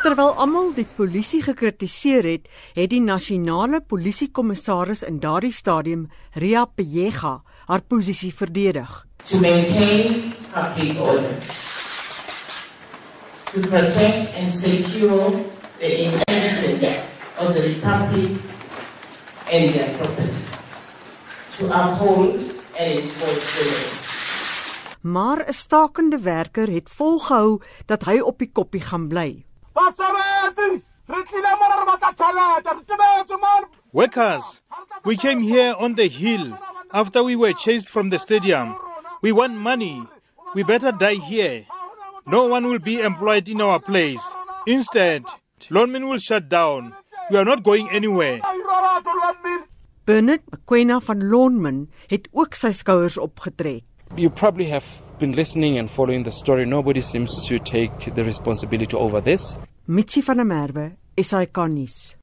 Terwyl almal die polisie gekritiseer het, het die nasionale polisiekommissaris in daardie stadium, Ria Pejega, haar posisie verdedig. To maintain public order. To protect and secure the inhabitants of the republic and their property. To uphold and enforce the law. Maar 'n stakende werker het volgehou dat hy op die koppie gaan bly. re batla tšhelete re tebetse man Workers, we came here on the hill after we were chased from the stadium. We want money. We better die here. No one will be employed in our place. Instead, Lonmin will shut down. We are not going anywhere. Bernard Mkwena van Lonmin het ook sy skouers opgetrek. You probably have been listening and following the story. Nobody seems to take the responsibility over this. Mitsi van der Merwe, SAK nuus.